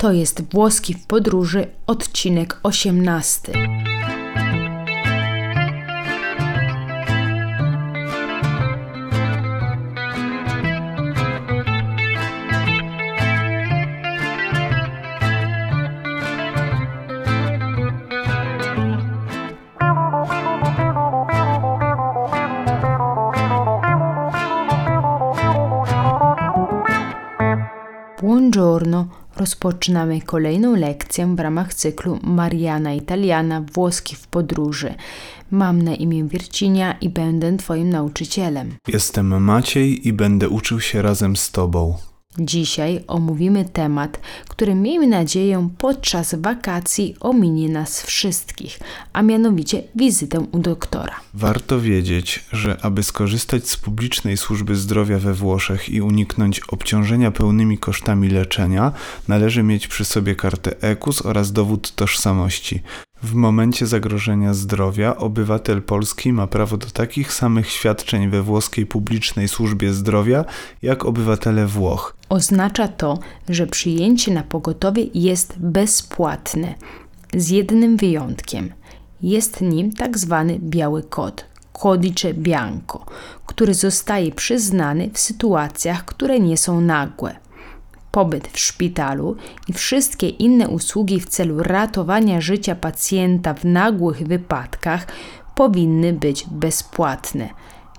To jest Włoski w podróży, odcinek 18. Buongiorno. Rozpoczynamy kolejną lekcję w ramach cyklu Mariana Italiana Włoski w podróży. Mam na imię Wiercinia i będę Twoim nauczycielem. Jestem Maciej i będę uczył się razem z Tobą. Dzisiaj omówimy temat, który miejmy nadzieję podczas wakacji ominie nas wszystkich, a mianowicie wizytę u doktora. Warto wiedzieć, że aby skorzystać z publicznej służby zdrowia we Włoszech i uniknąć obciążenia pełnymi kosztami leczenia, należy mieć przy sobie kartę EKUS oraz dowód tożsamości. W momencie zagrożenia zdrowia obywatel Polski ma prawo do takich samych świadczeń we włoskiej publicznej służbie zdrowia jak obywatele Włoch. Oznacza to, że przyjęcie na pogotowie jest bezpłatne, z jednym wyjątkiem. Jest nim tak zwany biały kod, codice bianco, który zostaje przyznany w sytuacjach, które nie są nagłe. Pobyt w szpitalu i wszystkie inne usługi w celu ratowania życia pacjenta w nagłych wypadkach powinny być bezpłatne.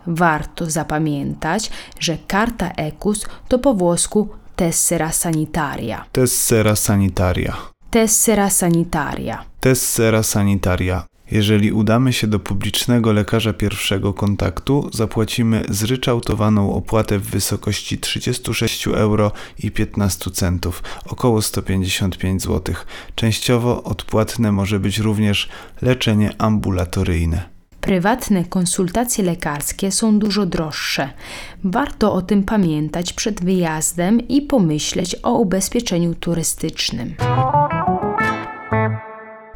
Warto zapamiętać, że karta EKUS to po włosku tessera sanitaria. Tessera sanitaria. Tessera sanitaria. Tessera sanitaria. Jeżeli udamy się do publicznego lekarza pierwszego kontaktu, zapłacimy zryczałtowaną opłatę w wysokości 36 euro i 15 centów, około 155 zł. Częściowo odpłatne może być również leczenie ambulatoryjne. Prywatne konsultacje lekarskie są dużo droższe. Warto o tym pamiętać przed wyjazdem i pomyśleć o ubezpieczeniu turystycznym.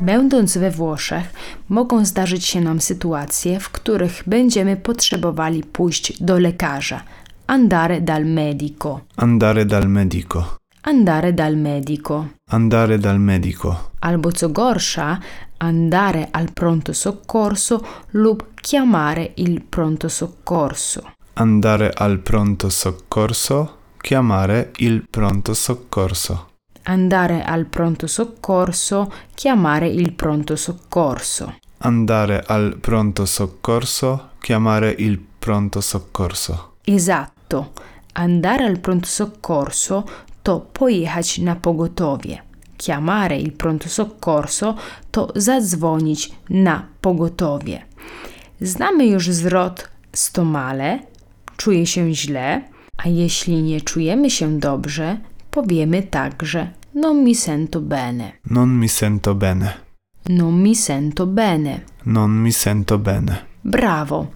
Będąc we Włoszech, mogą zdarzyć się nam sytuacje, w których będziemy potrzebowali pójść do lekarza. Andare dal medico. Andare dal medico. Andare dal medico. Andare dal medico. Albo co gorsza, andare al pronto soccorso lub chiamare il pronto soccorso. Andare al pronto soccorso. Chiamare il pronto soccorso. Andare al pronto soccorso, chiamare il pronto soccorso. Andare al pronto soccorso. Chiamare il pronto soccorso. Esatto. Andare al pronto soccorso to pojechać na pogotowie. Chiamare il pronto soccorso to zadzwonić na pogotowie. Znamy już zwrot stomale, czuję się źle, a jeśli nie czujemy się dobrze, powiemy także non mi sento bene. Non mi sento bene. Non mi sento bene. Non mi sento bene. Brawo.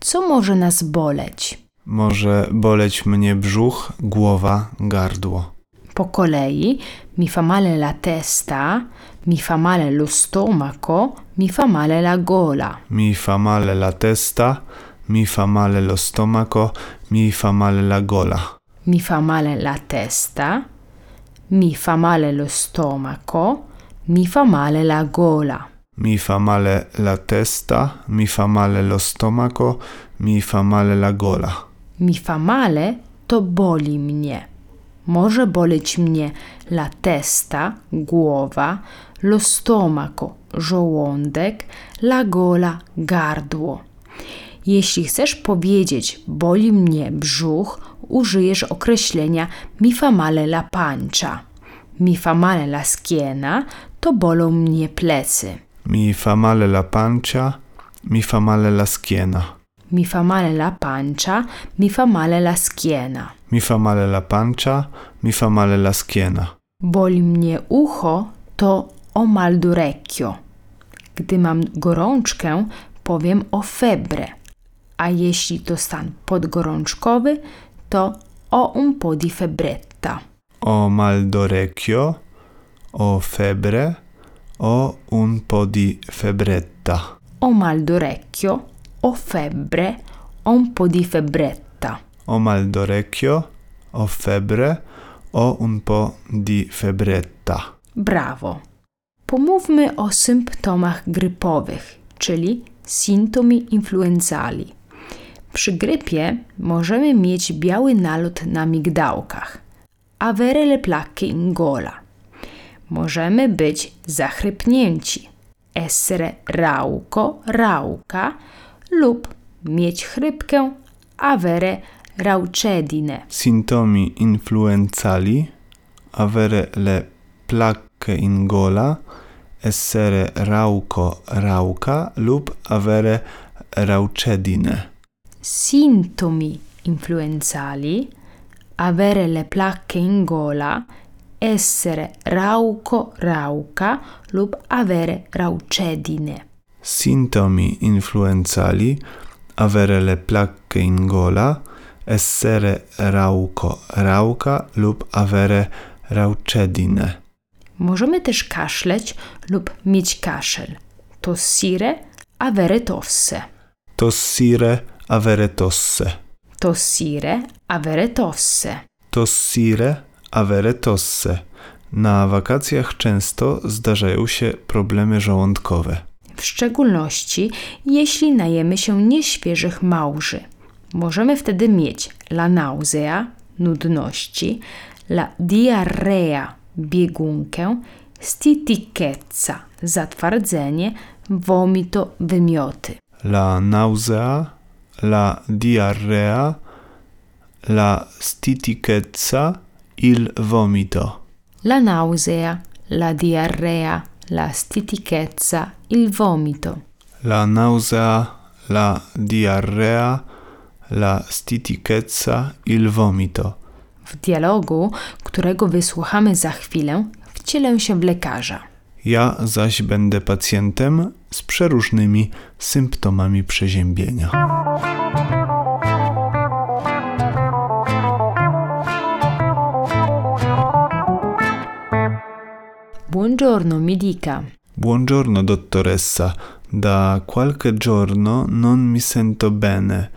Co może nas boleć? Może boleć mnie brzuch, głowa, gardło. Po kolei mi fa male la testa, mi fa male lo stomaco, mi fa male la gola. Mi fa male la testa, mi fa male lo stomaco, mi fa male la gola. Mi fa male la testa, mi fa male lo stomaco, mi fa male la gola. Mi fa male la testa, mi fa male lo stomaco, mi fa male la gola. Mi fa male to boli mnie. Może boleć mnie la testa, głowa, lo stomaco, żołądek, la gola, gardło. Jeśli chcesz powiedzieć boli mnie brzuch, użyjesz określenia mi fa male la pancia. Mi fa male la schiena to bolą mnie plecy. Mi fa male la pancia, mi fa male la schiena. Mi fa male la pancia, mi fa male la schiena. Mi fa male la pancia, mi fa male la schiena. Boli mnie ucho to o mal d'orecchio. Gdy mam gorączkę, powiem o febre. A jeśli to stan podgorączkowy, to o un po di febbretta. Ho mal d'orecchio, ho febbre, ho un po' di febbretta. Ho mal d'orecchio, ho febbre, ho un po' di febbretta. Ho mal d'orecchio, ho febbre, Ho un po' di febbretta. Brawo. Pomówmy o symptomach grypowych, czyli sintomi influenzali. Przy grypie możemy mieć biały nalot na migdałkach, avere le placche in gola. Możemy być zachrypnięci, essere rauco, rauka lub mieć chrypkę, avere raucedine. Sintomi influenzali, avere le placche in gola, essere rauco, rauca lub avere raucedine. Sintomi influenzali, avere le placche in gola, essere rauco, rauca lub avere raucedine. Sintomi influenzali, avere le placche in gola, essere rauco, rauca lub avere raucedine. Możemy też kaszleć lub mieć kaszel. Tossire, avere tosse. Tossire, avere tosse. Tossire, avere tosse. Tossire, avere tosse. Na wakacjach często zdarzają się problemy żołądkowe. W szczególności jeśli najemy się nieświeżych małży. Możemy wtedy mieć la nausea, nudności, la diarrea, biegunkę, stitichezza, zatwardzenie, vomito, wymioty. La nausea, la diarrea, la stitichezza, il vomito. La nausea, la diarrea, la stitichezza, il vomito. La nausea, la diarrea, la stitichezza, il vomito. W dialogu, którego wysłuchamy za chwilę, wcielę się w lekarza. Ja zaś będę pacjentem z przeróżnymi symptomami przeziębienia. Buongiorno, mi dica. Buongiorno dottoressa, da qualche giorno non mi sento bene.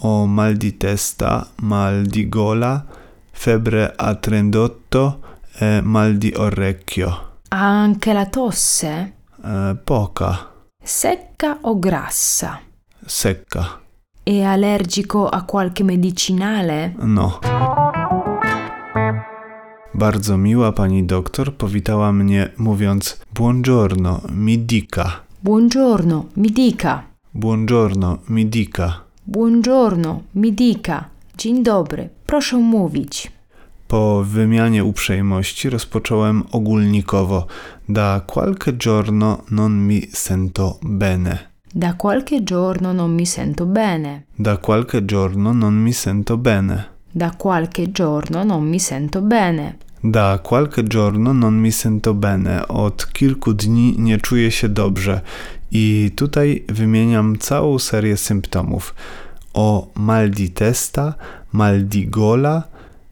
Ho mal di testa, mal di gola, febbre a 38 e mal di orecchio. Ha anche la tosse? Eh, poca, Secca o grassa? secca. È allergico a qualche medicinale? No. Bardzo miła pani doktor powitała mnie mówiąc Buongiorno, mi dica. Buongiorno, mi dica. Buongiorno, mi dica. Buongiorno, mi dica. Dzień dobry, proszę mówić. Po wymianie uprzejmości rozpocząłem ogólnikowo. Da qualche giorno non mi sento bene. Da qualche giorno non mi sento bene. Da qualche giorno non mi sento bene. Da qualche giorno non mi sento bene. Da qualche giorno non mi sento bene. Od kilku dni nie czuję się dobrze. I tutaj wymieniam całą serię symptomów. O mal di testa, mal di gola,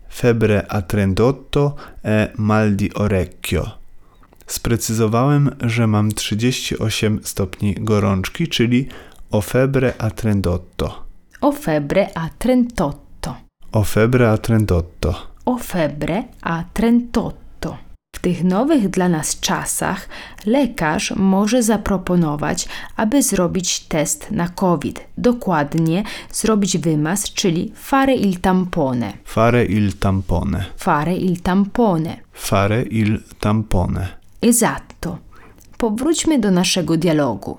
febbre a 38 e mal di orecchio. Sprecyzowałem, że mam 38 stopni gorączki, czyli o febbre a 38. Ho febbre a 38. O febbre a 38. Ho febbre a 38. W tych nowych dla nas czasach lekarz może zaproponować, aby zrobić test na COVID. Dokładnie zrobić wymaz, czyli fare il tampone. Fare il tampone. Fare il tampone. Fare il tampone. Esatto. Powróćmy do naszego dialogu.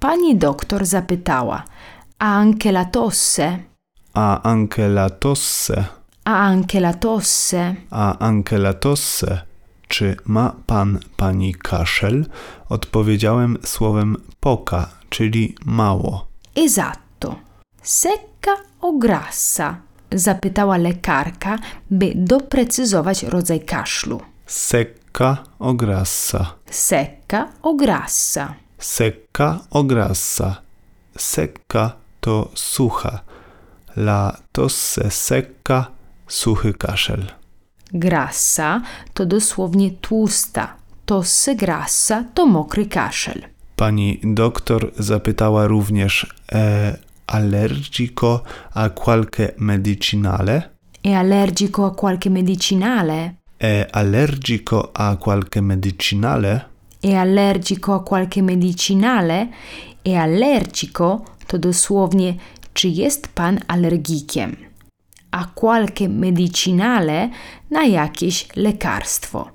Pani doktor zapytała: A anche la tosse? Ha anche la tosse. A anche la tosse? A anche la tosse. Czy ma pan pani kaszel? Odpowiedziałem słowem poca, czyli mało. Esatto. Secca o grassa? Zapytała lekarka, by doprecyzować rodzaj kaszlu. Secca o grassa. Secca o grassa? Secca o grassa. Secca to sucha. La tosse secca, suchy kaszel. Grassa to dosłownie tłusta. Tosse grassa to mokry kaszel. Pani doktor zapytała również e, allergico a qualche medicinale? È allergico a qualche medicinale? È allergico a qualche medicinale? È allergico a qualche medicinale? È allergico to dosłownie czy jest pan alergikiem? A qualche medicinale na jakieś lekarstwo.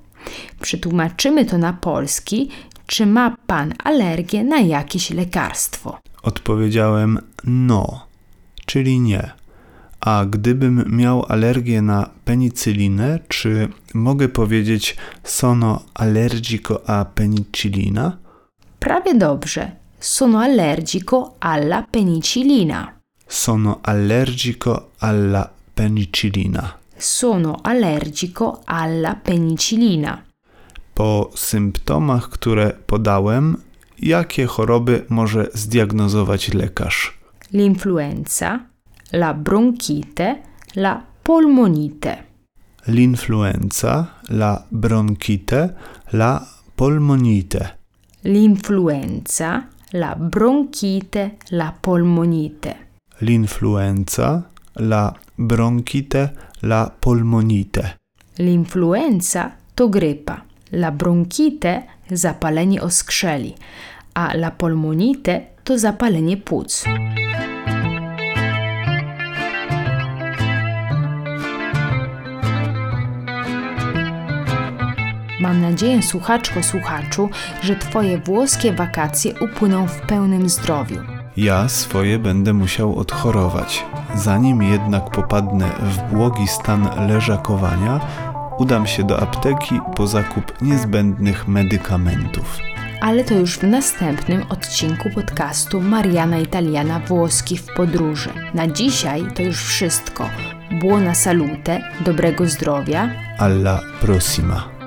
Przetłumaczymy to na polski, czy ma pan alergię na jakieś lekarstwo. Odpowiedziałem no, czyli nie. A gdybym miał alergię na penicylinę, czy mogę powiedzieć sono allergico a penicillina? Prawie dobrze. Sono allergico alla penicillina. Sono allergico alla penicillina. Sono allergico alla penicillina. Po symptomach, które podałem, jakie choroby może zdiagnozować lekarz? L'influenza, la bronchite, la polmonite. L'influenza, la bronchite, la polmonite. L'influenza, la bronchite, la polmonite. L'influenza, la bronchite, la polmonite. L'influenza to grypa, la bronchite zapalenie oskrzeli, a la polmonite to zapalenie płuc. Mam nadzieję, słuchaczko, słuchaczu, że Twoje włoskie wakacje upłyną w pełnym zdrowiu. Ja swoje będę musiał odchorować. Zanim jednak popadnę w błogi stan leżakowania, udam się do apteki po zakup niezbędnych medykamentów. Ale to już w następnym odcinku podcastu Mariana Italiana Włoski w podróży. Na dzisiaj to już wszystko. Buona salute, dobrego zdrowia Alla prossima.